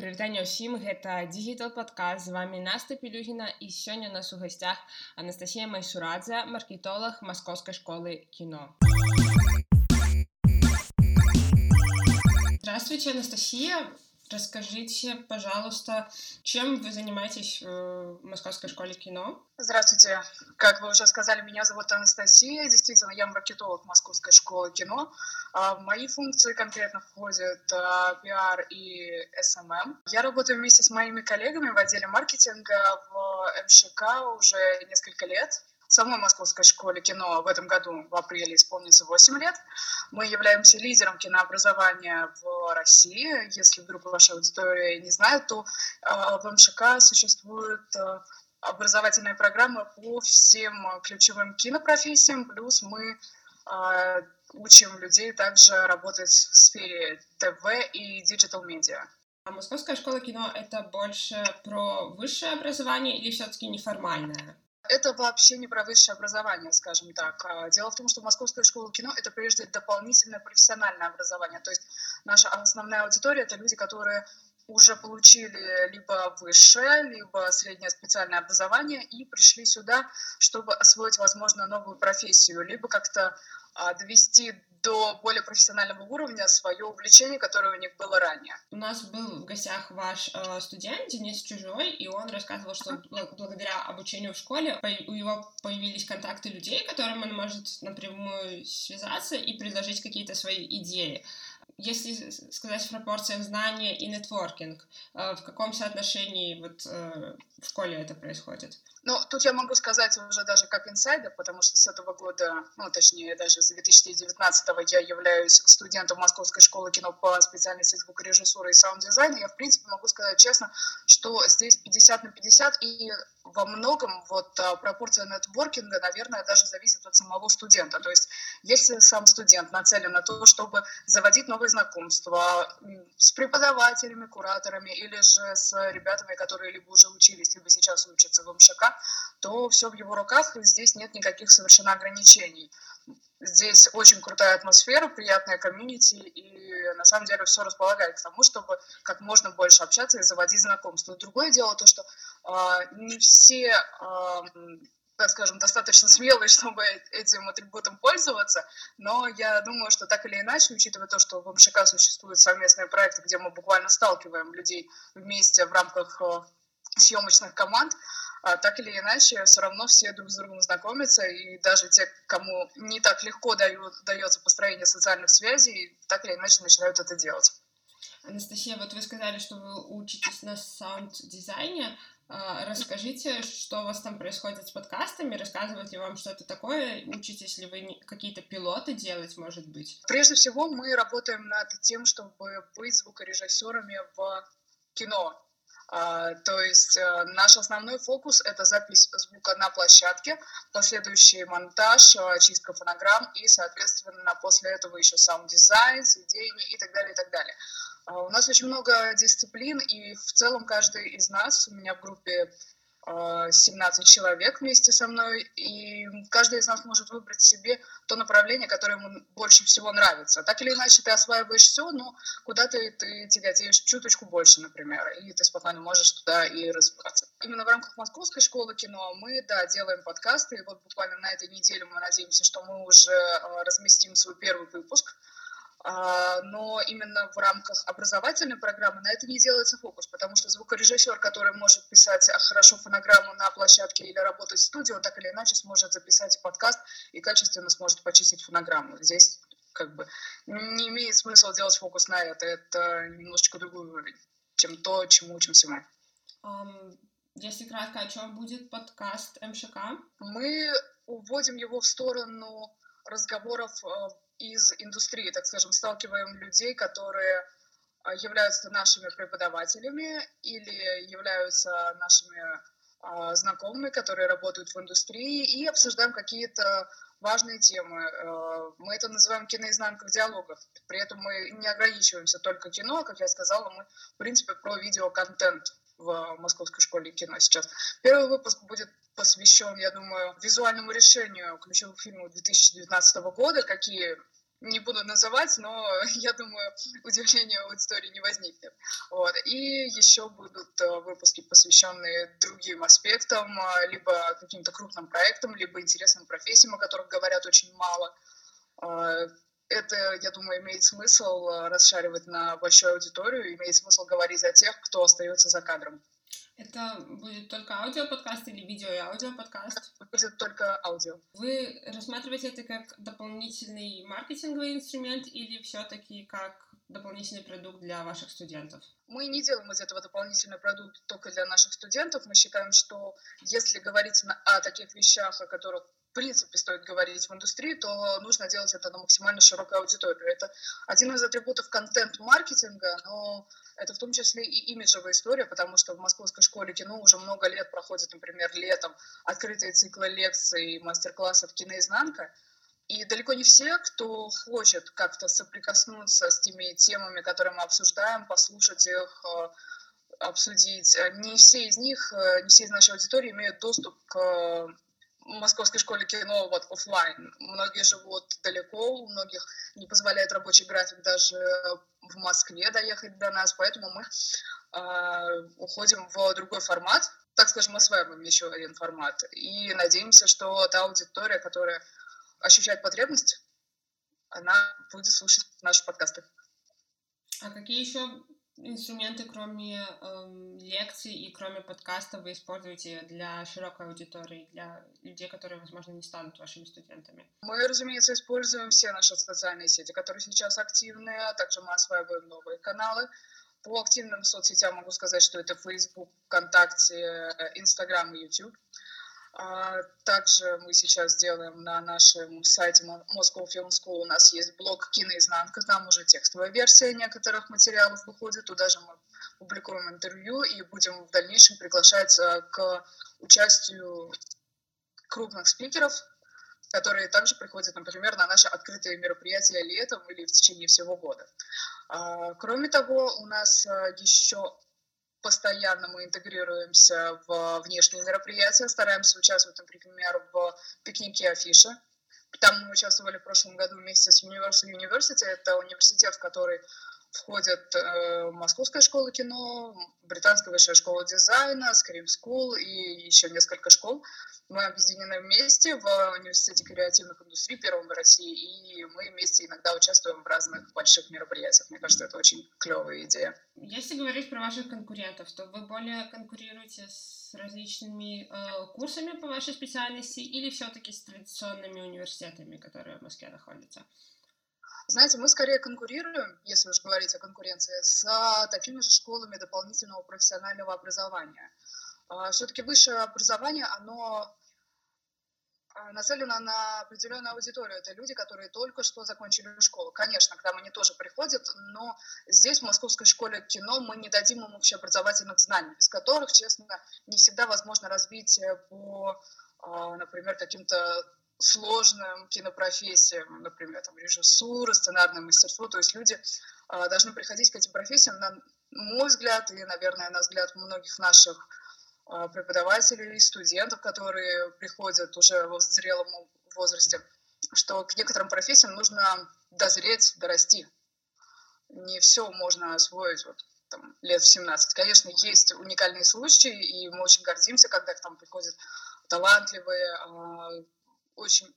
прывітанне ўсім гэта дигитал падказ з вами Наста пелюгіна і сёння у нас у гасцях Анастасія Майсурадзе маркетолог маскоўскай школы кино Здравствуйте Анастасия Расскажите, пожалуйста, чем вы занимаетесь в Московской школе кино? Здравствуйте. Как вы уже сказали, меня зовут Анастасия. Действительно, я маркетолог Московской школы кино. А в мои функции конкретно входят а, пиар и SMM. Я работаю вместе с моими коллегами в отделе маркетинга в МШК уже несколько лет самой Московской школе кино в этом году, в апреле, исполнится 8 лет. Мы являемся лидером кинообразования в России. Если вдруг ваша аудитория не знает, то э, в МШК существует э, образовательная программа по всем ключевым кинопрофессиям, плюс мы э, учим людей также работать в сфере ТВ и digital-медиа. А Московская школа кино — это больше про высшее образование или все-таки неформальное? Это вообще не про высшее образование, скажем так. А, дело в том, что Московская школа кино — это прежде дополнительное профессиональное образование. То есть наша основная аудитория — это люди, которые уже получили либо высшее, либо среднее специальное образование и пришли сюда, чтобы освоить, возможно, новую профессию, либо как-то а, довести до более профессионального уровня свое увлечение, которое у них было ранее. У нас был в гостях ваш э, студент Денис Чужой, и он рассказывал, что благодаря обучению в школе у него появились контакты людей, которым он может напрямую связаться и предложить какие-то свои идеи если сказать в пропорциях знания и нетворкинг, э, в каком соотношении вот э, в школе это происходит? Ну, тут я могу сказать уже даже как инсайдер, потому что с этого года, ну, точнее, даже с 2019 я являюсь студентом Московской школы кино по специальности звукорежиссуры и саунд-дизайна. Я, в принципе, могу сказать честно, что здесь 50 на 50, и во многом вот а, пропорция нетворкинга, наверное, даже зависит от самого студента. То есть, если сам студент нацелен на то, чтобы заводить новые знакомства с преподавателями, кураторами или же с ребятами, которые либо уже учились, либо сейчас учатся в МШК, то все в его руках, и здесь нет никаких совершенно ограничений. Здесь очень крутая атмосфера, приятная комьюнити, и на самом деле все располагает к тому, чтобы как можно больше общаться и заводить знакомства. Другое дело то, что э, не все э, так скажем, достаточно смелые, чтобы этим атрибутом пользоваться, но я думаю, что так или иначе, учитывая то, что в МШК существуют совместные проекты, где мы буквально сталкиваем людей вместе в рамках съемочных команд, а так или иначе, все равно все друг с другом знакомятся, и даже те, кому не так легко дают, дается построение социальных связей, так или иначе начинают это делать. Анастасия, вот вы сказали, что вы учитесь на саунд-дизайне. А, расскажите, что у вас там происходит с подкастами, рассказывают ли вам что-то такое, учитесь ли вы какие-то пилоты делать, может быть? Прежде всего, мы работаем над тем, чтобы быть звукорежиссерами в кино. А, то есть э, наш основной фокус — это запись звука на площадке, последующий монтаж, э, чистка фонограмм и, соответственно, после этого еще саунд-дизайн, сведение и так далее, и так далее. А, у нас очень много дисциплин, и в целом каждый из нас, у меня в группе 17 человек вместе со мной, и каждый из нас может выбрать себе то направление, которое ему больше всего нравится. Так или иначе, ты осваиваешь все, но куда ты, ты тяготеешь чуточку больше, например, и ты спокойно можешь туда и развиваться. Именно в рамках Московской школы кино мы, да, делаем подкасты, и вот буквально на этой неделе мы надеемся, что мы уже а, разместим свой первый выпуск, а, но именно в рамках образовательной программы на это не делается фокус, потому что звукорежиссер, который может писать хорошо фонограмму на площадке или работать в студии, он так или иначе сможет записать подкаст и качественно сможет почистить фонограмму. Здесь как бы не имеет смысла делать фокус на это, это немножечко другой уровень, чем то, чему учимся мы. Um, если кратко, о чем будет подкаст МШК? Мы уводим его в сторону разговоров э, из индустрии, так скажем, сталкиваем людей, которые а, являются нашими преподавателями или являются нашими а, знакомыми, которые работают в индустрии, и обсуждаем какие-то важные темы. А, мы это называем киноизнанка в диалогах. При этом мы не ограничиваемся только кино, а, как я сказала, мы, в принципе, про видеоконтент в Московской школе кино сейчас. Первый выпуск будет посвящен, я думаю, визуальному решению ключевых фильмов 2019 года, какие не буду называть, но я думаю, удивления у аудитории не возникнет. Вот. И еще будут э, выпуски, посвященные другим аспектам, э, либо каким-то крупным проектам, либо интересным профессиям, о которых говорят очень мало. Э, это, я думаю, имеет смысл расшаривать на большую аудиторию, имеет смысл говорить о тех, кто остается за кадром. Это будет только аудиоподкаст или видео и аудиоподкаст? Будет только аудио. Вы рассматриваете это как дополнительный маркетинговый инструмент или все-таки как дополнительный продукт для ваших студентов? Мы не делаем из этого дополнительный продукт только для наших студентов. Мы считаем, что если говорить о таких вещах, о которых в принципе стоит говорить в индустрии, то нужно делать это на максимально широкую аудиторию. Это один из атрибутов контент-маркетинга, но это в том числе и имиджевая история, потому что в Московской школе кино уже много лет проходят, например, летом открытые циклы лекций мастер-классов «Киноизнанка», и далеко не все, кто хочет как-то соприкоснуться с теми темами, которые мы обсуждаем, послушать их, э, обсудить, не все из них, э, не все из нашей аудитории имеют доступ к московской школе кино вот офлайн. Многие живут далеко, у многих не позволяет рабочий график даже в Москве доехать до нас, поэтому мы э, уходим в другой формат, так скажем, осваиваем еще один формат. И надеемся, что та аудитория, которая ощущает потребность, она будет слушать наши подкасты. А какие еще инструменты, кроме эм, лекций и кроме подкаста, вы используете для широкой аудитории, для людей, которые, возможно, не станут вашими студентами? Мы, разумеется, используем все наши социальные сети, которые сейчас активны, а также мы осваиваем новые каналы. По активным соцсетям могу сказать, что это Facebook, ВКонтакте, Instagram и YouTube. А, также мы сейчас делаем на нашем сайте Moscow Film School, у нас есть блог «Киноизнанка», там уже текстовая версия некоторых материалов выходит, туда же мы публикуем интервью и будем в дальнейшем приглашать а, к участию крупных спикеров, которые также приходят, например, на наши открытые мероприятия летом или в течение всего года. А, кроме того, у нас еще постоянно мы интегрируемся в внешние мероприятия, стараемся участвовать, например, в пикнике афиши. Там мы участвовали в прошлом году вместе с Universal University, это университет, который входят э, Московская школа кино, Британская высшая школа дизайна, Scream School и еще несколько школ. Мы объединены вместе в университете креативных индустрий первом в России, и мы вместе иногда участвуем в разных больших мероприятиях. Мне кажется, это очень клевая идея. Если говорить про ваших конкурентов, то вы более конкурируете с различными э, курсами по вашей специальности или все-таки с традиционными университетами, которые в Москве находятся? Знаете, мы скорее конкурируем, если уж говорить о конкуренции, с а, такими же школами дополнительного профессионального образования. А, Все-таки высшее образование, оно а, нацелено на определенную аудиторию. Это люди, которые только что закончили школу. Конечно, к нам они тоже приходят, но здесь, в Московской школе кино, мы не дадим им общеобразовательных знаний, без которых, честно, не всегда возможно развитие по, например, каким-то сложным кинопрофессиям, например, там, режиссура, сценарное мастерство. То есть люди э, должны приходить к этим профессиям, на мой взгляд, и, наверное, на взгляд многих наших э, преподавателей студентов, которые приходят уже в зрелом возрасте, что к некоторым профессиям нужно дозреть, дорасти. Не все можно освоить вот, там, лет в 17. Конечно, есть уникальные случаи, и мы очень гордимся, когда к нам приходят талантливые, очень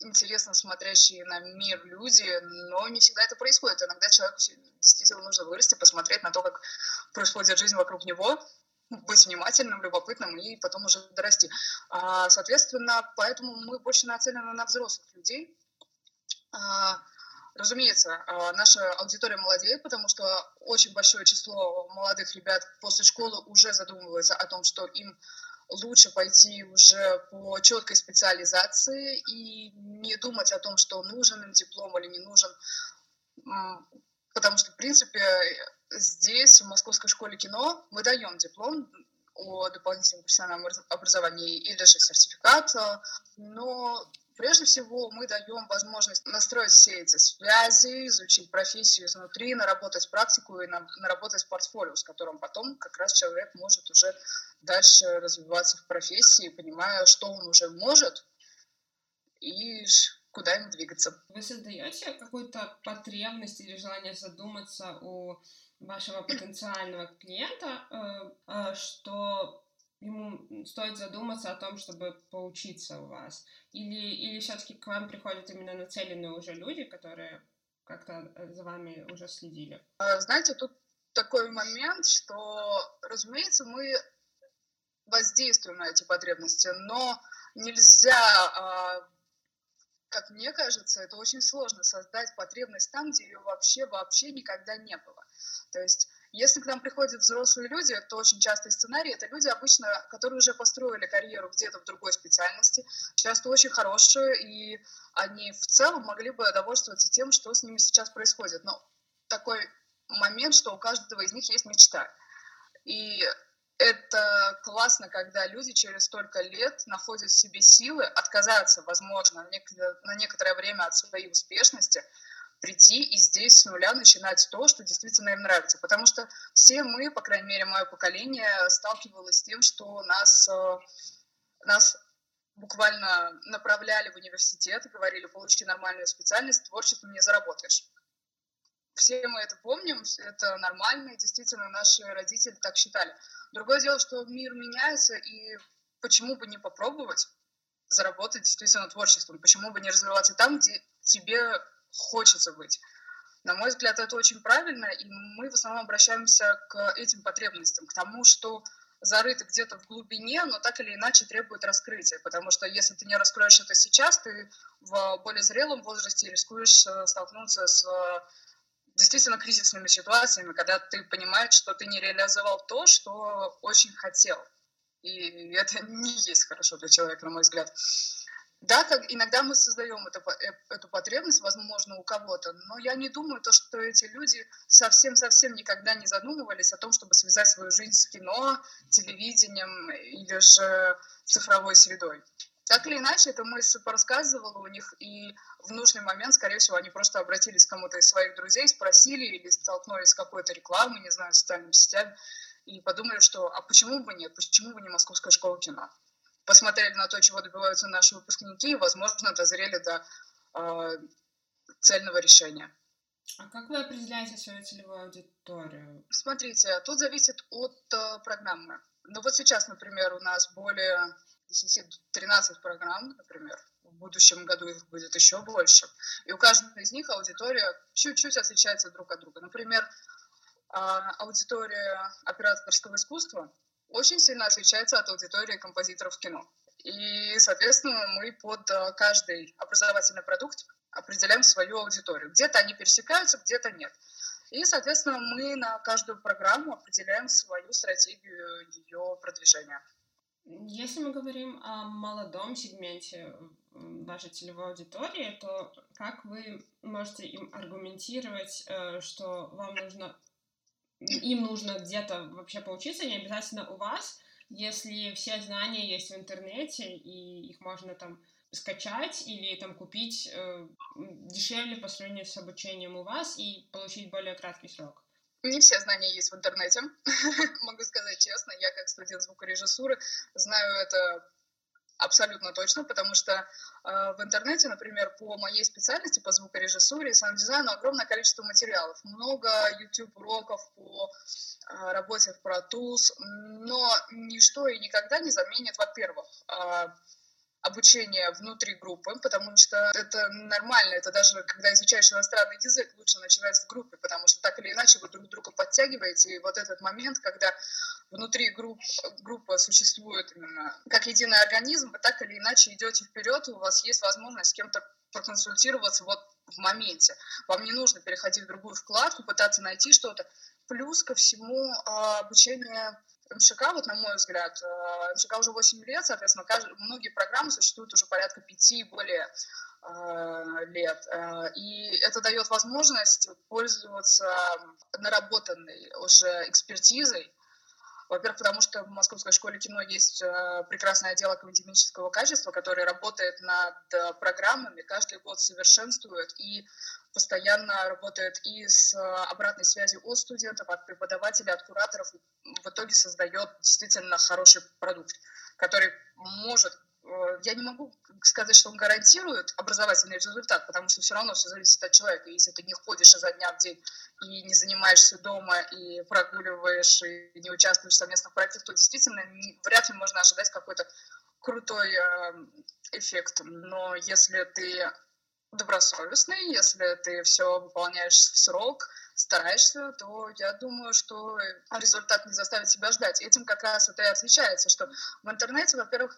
интересно смотрящие на мир люди, но не всегда это происходит. Иногда человеку действительно нужно вырасти, посмотреть на то, как происходит жизнь вокруг него, быть внимательным, любопытным и потом уже дорасти. А, соответственно, поэтому мы больше нацелены на взрослых людей. А, разумеется, а, наша аудитория молодеет, потому что очень большое число молодых ребят после школы уже задумывается о том, что им лучше пойти уже по четкой специализации и не думать о том, что нужен им диплом или не нужен. Потому что, в принципе, здесь, в Московской школе кино, мы даем диплом о дополнительном профессиональном образовании или же сертификат, но Прежде всего, мы даем возможность настроить все эти связи, изучить профессию изнутри, наработать практику и наработать портфолио, с которым потом как раз человек может уже дальше развиваться в профессии, понимая, что он уже может, и куда им двигаться. Вы создаете какую-то потребность или желание задуматься у вашего потенциального клиента, э, э, что ему стоит задуматься о том, чтобы поучиться у вас? Или, или все-таки к вам приходят именно нацеленные уже люди, которые как-то э, за вами уже следили? А, знаете, тут такой момент, что, разумеется, мы воздействуем на эти потребности, но нельзя а, как мне кажется, это очень сложно создать потребность там, где ее вообще вообще никогда не было. То есть, если к нам приходят взрослые люди, то очень частый сценарий это люди обычно, которые уже построили карьеру где-то в другой специальности, часто очень хорошие, и они в целом могли бы довольствоваться тем, что с ними сейчас происходит. Но такой момент, что у каждого из них есть мечта. И это классно, когда люди через столько лет находят в себе силы отказаться, возможно, на некоторое время от своей успешности, прийти и здесь с нуля начинать то, что действительно им нравится. Потому что все мы, по крайней мере, мое поколение, сталкивалось с тем, что нас, э, нас буквально направляли в университет и говорили, получи нормальную специальность, творчеством не заработаешь. Все мы это помним, это нормально, и действительно наши родители так считали. Другое дело, что мир меняется, и почему бы не попробовать заработать действительно творчеством, почему бы не развиваться там, где тебе хочется быть. На мой взгляд, это очень правильно, и мы в основном обращаемся к этим потребностям, к тому, что зарыто где-то в глубине, но так или иначе требует раскрытия, потому что если ты не раскроешь это сейчас, ты в более зрелом возрасте рискуешь э, столкнуться с действительно кризисными ситуациями, когда ты понимаешь, что ты не реализовал то, что очень хотел. И это не есть хорошо для человека, на мой взгляд. Да, как иногда мы создаем это, э, эту потребность, возможно, у кого-то, но я не думаю, то, что эти люди совсем-совсем никогда не задумывались о том, чтобы связать свою жизнь с кино, телевидением или же цифровой средой. Так или иначе, эта мысль порассказывала у них, и в нужный момент, скорее всего, они просто обратились к кому-то из своих друзей, спросили или столкнулись с какой-то рекламой, не знаю, социальными сетями, и подумали, что а почему бы нет, почему бы не Московская школа кино? Посмотрели на то, чего добиваются наши выпускники, и, возможно, дозрели до э, цельного решения. А как вы определяете свою целевую аудиторию? Смотрите, тут зависит от э, программы. Ну вот сейчас, например, у нас более 10-13 программ, например. В будущем году их будет еще больше. И у каждой из них аудитория чуть-чуть отличается друг от друга. Например, а, аудитория операторского искусства очень сильно отличается от аудитории композиторов кино. И, соответственно, мы под а, каждый образовательный продукт определяем свою аудиторию. Где-то они пересекаются, где-то нет. И, соответственно, мы на каждую программу определяем свою стратегию ее продвижения. Если мы говорим о молодом сегменте вашей целевой аудитории, то как вы можете им аргументировать, э, что вам нужно, им нужно где-то вообще поучиться, не обязательно у вас, если все знания есть в интернете, и их можно там скачать или там купить э, дешевле по сравнению с обучением у вас и получить более краткий срок? Не все знания есть в интернете, могу сказать честно. Я как студент звукорежиссуры знаю это абсолютно точно, потому что э, в интернете, например, по моей специальности, по звукорежиссуре и саунд-дизайну огромное количество материалов. Много YouTube-уроков по э, работе в Pro Tools, но ничто и никогда не заменит, во-первых, э, обучение внутри группы, потому что это нормально, это даже когда изучаешь иностранный язык, лучше начинать в группе, потому что так или иначе вы друг друга подтягиваете, и вот этот момент, когда внутри групп, группа существует именно как единый организм, вы так или иначе идете вперед, и у вас есть возможность с кем-то проконсультироваться вот в моменте. Вам не нужно переходить в другую вкладку, пытаться найти что-то. Плюс ко всему а, обучение МШК, вот на мой взгляд, э, МШК уже 8 лет, соответственно, каждый, многие программы существуют уже порядка 5 и более э, лет. Э, и это дает возможность пользоваться наработанной уже экспертизой, во-первых, потому что в Московской школе кино есть прекрасное отдел академического качества, который работает над программами, каждый год совершенствует и постоянно работает и с обратной связью от студентов, от преподавателей, от кураторов, в итоге создает действительно хороший продукт, который может э, э, я не могу сказать, что он гарантирует образовательный результат, потому что все равно все зависит от человека. Если ты не ходишь изо дня в день и не занимаешься дома, и прогуливаешь, и не участвуешь в совместных проектах, то действительно вряд ли можно ожидать какой-то крутой э, эффект. Но если ты добросовестный, если ты все выполняешь в срок, стараешься, то я думаю, что результат не заставит себя ждать. Этим как раз это и отличается, что в интернете, во-первых,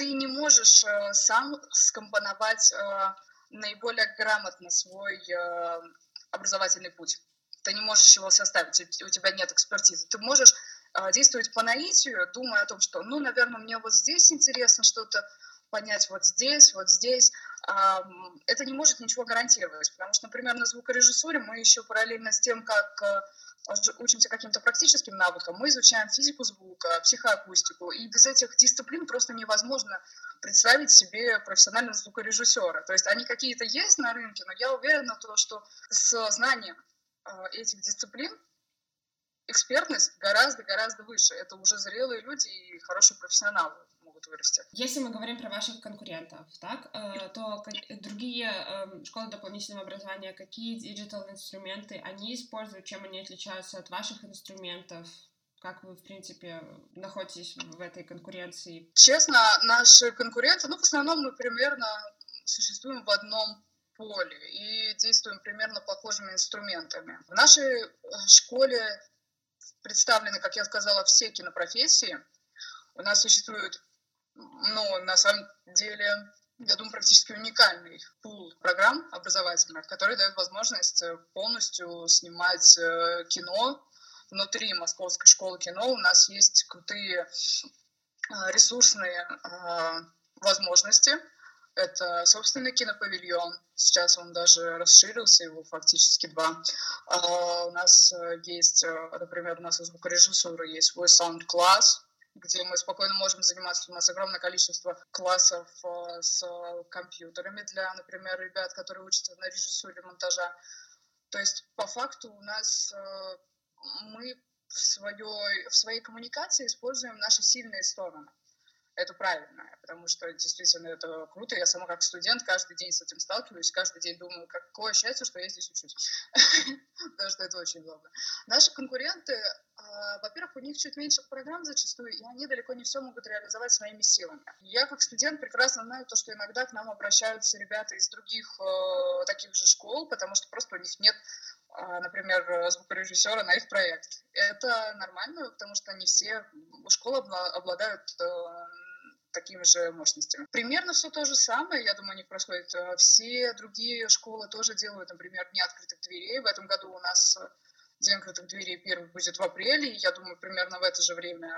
ты не можешь э, сам скомпоновать э, наиболее грамотно свой э, образовательный путь. Ты не можешь его составить, у тебя нет экспертизы. Ты можешь э, действовать по наитию, думая о том, что, ну, наверное, мне вот здесь интересно что-то понять вот здесь, вот здесь, это не может ничего гарантировать, потому что, например, на звукорежиссуре мы еще параллельно с тем, как э, учимся каким-то практическим навыкам, мы изучаем физику звука, психоакустику, и без этих дисциплин просто невозможно представить себе профессионального звукорежиссера. То есть они какие-то есть на рынке, но я уверена, то, что с знанием э, этих дисциплин экспертность гораздо-гораздо выше. Это уже зрелые люди и хорошие профессионалы могут вырасти. Если мы говорим про ваших конкурентов, так, э, то другие эм, школы дополнительного образования, какие digital инструменты они используют, чем они отличаются от ваших инструментов? Как вы, в принципе, находитесь в этой конкуренции? Честно, наши конкуренты, ну, в основном мы примерно существуем в одном поле и действуем примерно похожими инструментами. В нашей э, школе представлены, как я сказала, все кинопрофессии. У нас существует ну, на самом деле, я думаю, практически уникальный пул программ образовательных, который дает возможность э, полностью снимать э, кино внутри Московской школы кино. У нас есть крутые э, ресурсные возможности. Это собственный кинопавильон. Сейчас он даже расширился, его фактически два. У нас есть, например, у нас из звукорежиссуры есть свой саунд-класс, где мы спокойно можем заниматься. У нас огромное количество классов э, с компьютерами для, например, ребят, которые учатся на режиссуре монтажа. То есть, по факту, у нас э, мы в, своей, в своей коммуникации используем наши сильные стороны это правильно, потому что действительно это круто. Я сама как студент каждый день с этим сталкиваюсь, каждый день думаю, какое счастье, что я здесь учусь, потому что это очень удобно. Наши конкуренты, а, во-первых, у них чуть меньше программ зачастую, и они далеко не все могут реализовать своими силами. Я как студент прекрасно знаю то, что иногда к нам обращаются ребята из других э, таких же школ, потому что просто у них нет а, например, звукорежиссера на их проект. Это нормально, потому что не все школы обладают э, такими же мощностями. Примерно все то же самое, я думаю, них происходит. Э, все другие школы тоже делают, например, Дни открытых дверей. В этом году у нас э, День открытых дверей первый будет в апреле. Я думаю, примерно в это же время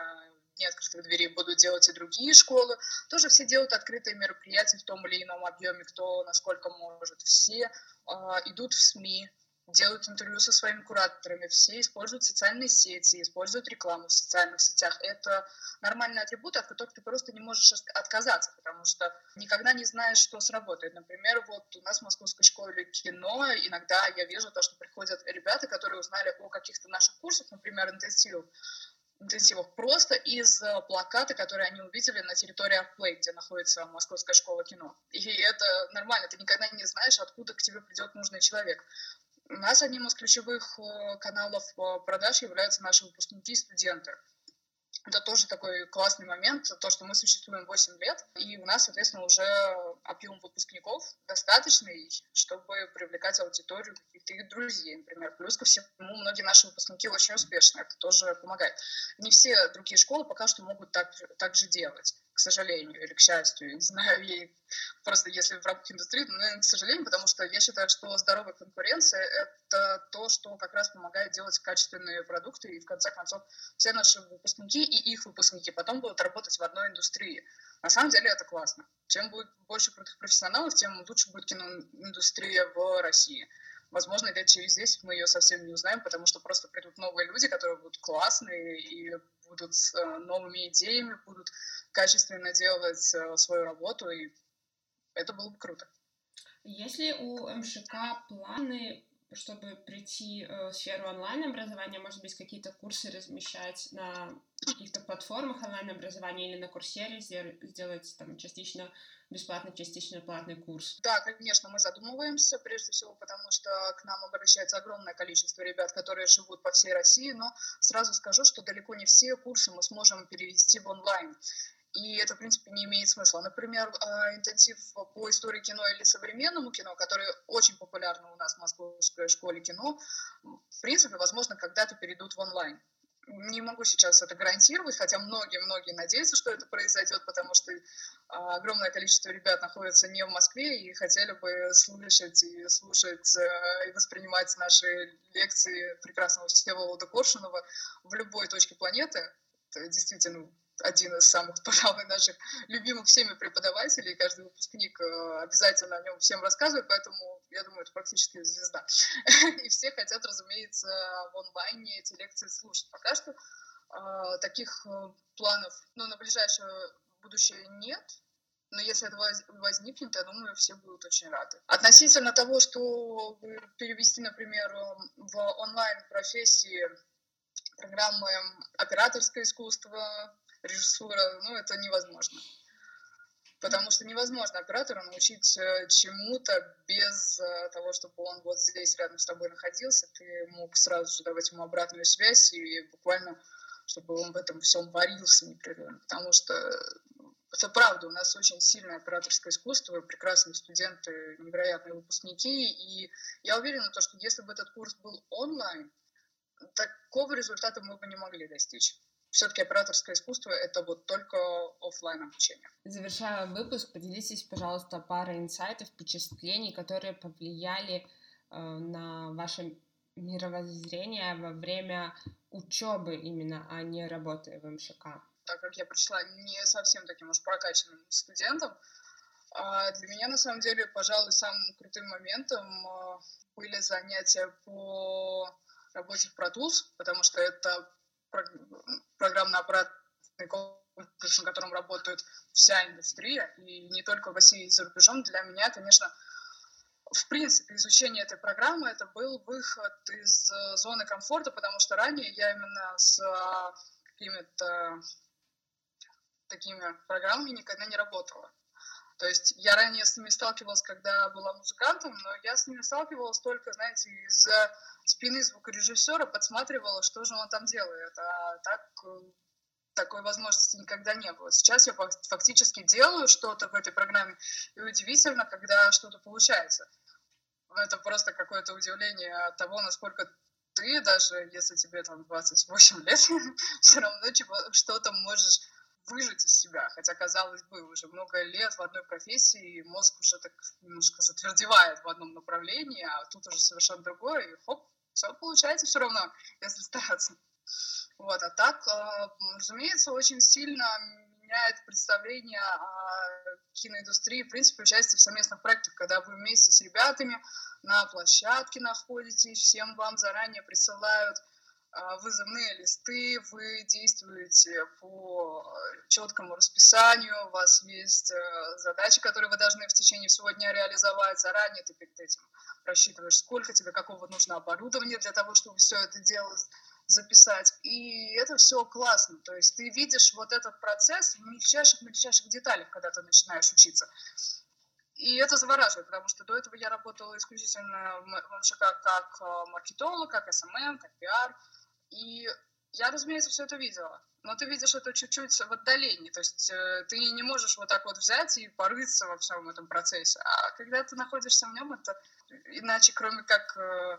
Дни открытых дверей будут делать и другие школы. Тоже все делают открытые мероприятия в том или ином объеме, кто насколько может. Все э, идут в СМИ, делают интервью со своими кураторами, все используют социальные сети, используют рекламу в социальных сетях. Это нормальные атрибуты, от которых ты просто не можешь отказаться, потому что никогда не знаешь, что сработает. Например, вот у нас в Московской школе кино иногда я вижу то, что приходят ребята, которые узнали о каких-то наших курсах, например, интенсивах, интенсивах просто из плаката, которые они увидели на территории Арплей, где находится Московская школа кино. И это нормально, ты никогда не знаешь, откуда к тебе придет нужный человек. У нас одним из ключевых э, каналов э, продаж являются наши выпускники и студенты. Это тоже такой классный момент, то, что мы существуем 8 лет, и у нас, соответственно, уже объем выпускников достаточный, чтобы привлекать аудиторию каких-то их друзей, например. Плюс ко всему, многие наши выпускники очень успешны, это тоже помогает. Не все другие школы пока что могут так, так же делать к сожалению или к счастью, не знаю, и просто если в рамках индустрии, но, к сожалению, потому что я считаю, что здоровая конкуренция — это то, что как раз помогает делать качественные продукты, и в конце концов все наши выпускники и их выпускники потом будут работать в одной индустрии. На самом деле это классно. Чем будет больше крутых профессионалов, тем лучше будет киноиндустрия в России. Возможно, лет через 10 мы ее совсем не узнаем, потому что просто придут новые люди, которые будут классные и будут с э, новыми идеями, будут качественно делать э, свою работу, и это было бы круто. Если у МШК планы, чтобы прийти э, в сферу онлайн-образования, может быть, какие-то курсы размещать на каких-то платформах онлайн-образования или на курсере сделать там частично бесплатный, частично платный курс? Да, конечно, мы задумываемся, прежде всего потому, что к нам обращается огромное количество ребят, которые живут по всей России, но сразу скажу, что далеко не все курсы мы сможем перевести в онлайн. И это, в принципе, не имеет смысла. Например, а, интенсив по истории кино или современному кино, который очень популярны у нас в Московской школе кино, в принципе, возможно, когда-то перейдут в онлайн. Не могу сейчас это гарантировать, хотя многие-многие надеются, что это произойдет, потому что а, огромное количество ребят находится не в Москве и хотели бы слышать и слушать э, и воспринимать наши лекции прекрасного Всеволода Коршунова в любой точке планеты. Это действительно один из самых, пожалуй, наших любимых всеми преподавателей. Каждый выпускник э, обязательно о нем всем рассказывает, поэтому, я думаю, это практически звезда. И все хотят, разумеется, в онлайне эти лекции слушать. Пока что э, таких э, планов ну, на ближайшее будущее нет, но если это возникнет, я думаю, все будут очень рады. Относительно того, что перевести, например, в онлайн профессии программы операторское искусство, режиссура, ну, это невозможно. Потому что невозможно оператора научить э, чему-то без э, того, чтобы он вот здесь рядом с тобой находился. Ты мог сразу же давать ему обратную связь и буквально, чтобы он в этом всем варился непрерывно. Потому что это правда, у нас очень сильное операторское искусство, прекрасные студенты, невероятные выпускники. И я уверена, что если бы этот курс был онлайн, такого результата мы бы не могли достичь все-таки операторское искусство — это вот только офлайн обучение. Завершая выпуск, поделитесь, пожалуйста, парой инсайтов, впечатлений, которые повлияли э, на ваше мировоззрение во время учебы именно, а не работы в МШК. Так как я пришла не совсем таким уж прокачанным студентом, а для меня, на самом деле, пожалуй, самым крутым моментом э, были занятия по работе в Pro потому что это программно-аппаратный комплекс, на котором работает вся индустрия, и не только в России и за рубежом, для меня, конечно, в принципе, изучение этой программы это был выход из э, зоны комфорта, потому что ранее я именно с э, какими-то такими программами никогда не работала. То есть я ранее с ними сталкивалась, когда была музыкантом, но я с ними сталкивалась только, знаете, из-за спины звукорежиссера, подсматривала, что же он там делает. А так э, такой возможности никогда не было. Сейчас я фактически делаю что-то в этой программе, и удивительно, когда что-то получается. Это просто какое-то удивление от того, насколько ты, даже если тебе там 28 лет, все равно что-то можешь выжить из себя. Хотя, казалось бы, уже много лет в одной профессии, и мозг уже так немножко затвердевает в одном направлении, а тут уже совершенно другое, и хоп, все получается все равно, если стараться. Вот, а так, э, разумеется, очень сильно меняет представление о киноиндустрии, в принципе, участие в совместных проектах, когда вы вместе с ребятами на площадке находитесь, всем вам заранее присылают вызывные листы, вы действуете по четкому расписанию, у вас есть э, задачи, которые вы должны в течение всего дня реализовать, заранее ты перед этим рассчитываешь, сколько тебе какого нужно оборудования для того, чтобы все это дело записать. И это все классно. То есть ты видишь вот этот процесс в мельчайших-мельчайших деталях, когда ты начинаешь учиться. И это завораживает, потому что до этого я работала исключительно в МШК как э, маркетолог, как SMM, как пиар. И я, разумеется, все это видела. Но ты видишь это чуть-чуть в отдалении. То есть э, ты не можешь вот так вот взять и порыться во всем этом процессе. А когда ты находишься в нем, это иначе, кроме как э,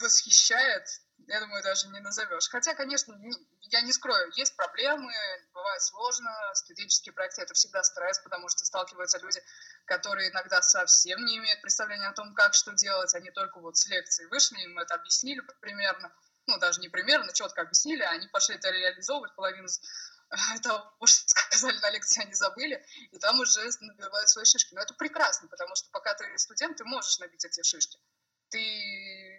восхищает, я думаю, даже не назовешь. Хотя, конечно, я не скрою, есть проблемы, бывает сложно, студенческие проекты — это всегда стресс, потому что сталкиваются люди, которые иногда совсем не имеют представления о том, как что делать, они только вот с лекции вышли, им это объяснили примерно, ну, даже не примерно, четко объяснили, они пошли это реализовывать, половину того, что сказали на лекции, они забыли, и там уже набивают свои шишки. Но это прекрасно, потому что пока ты студент, ты можешь набить эти шишки. Ты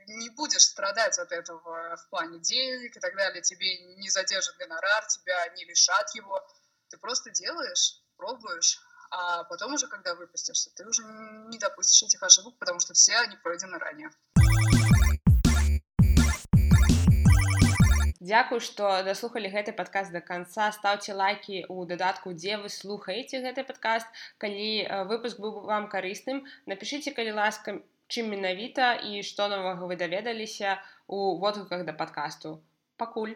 не будешь страдать от этого в плане денег и так далее, тебе не задержат гонорар, тебя не лишат его. Ты просто делаешь, пробуешь, а потом уже, когда выпустишься, ты уже не допустишь этих ошибок, потому что все они пройдены ранее. Дзякую што даслухалі гэты падкаст да канца. Стаўце лайкі ў дадатку дзе вы слухаеце гэты падкаст. Калі выпуск быў вам карысным напішыце калі ласка чым менавіта і што новага вы даведаліся у водгуках да падкасту. Пакуль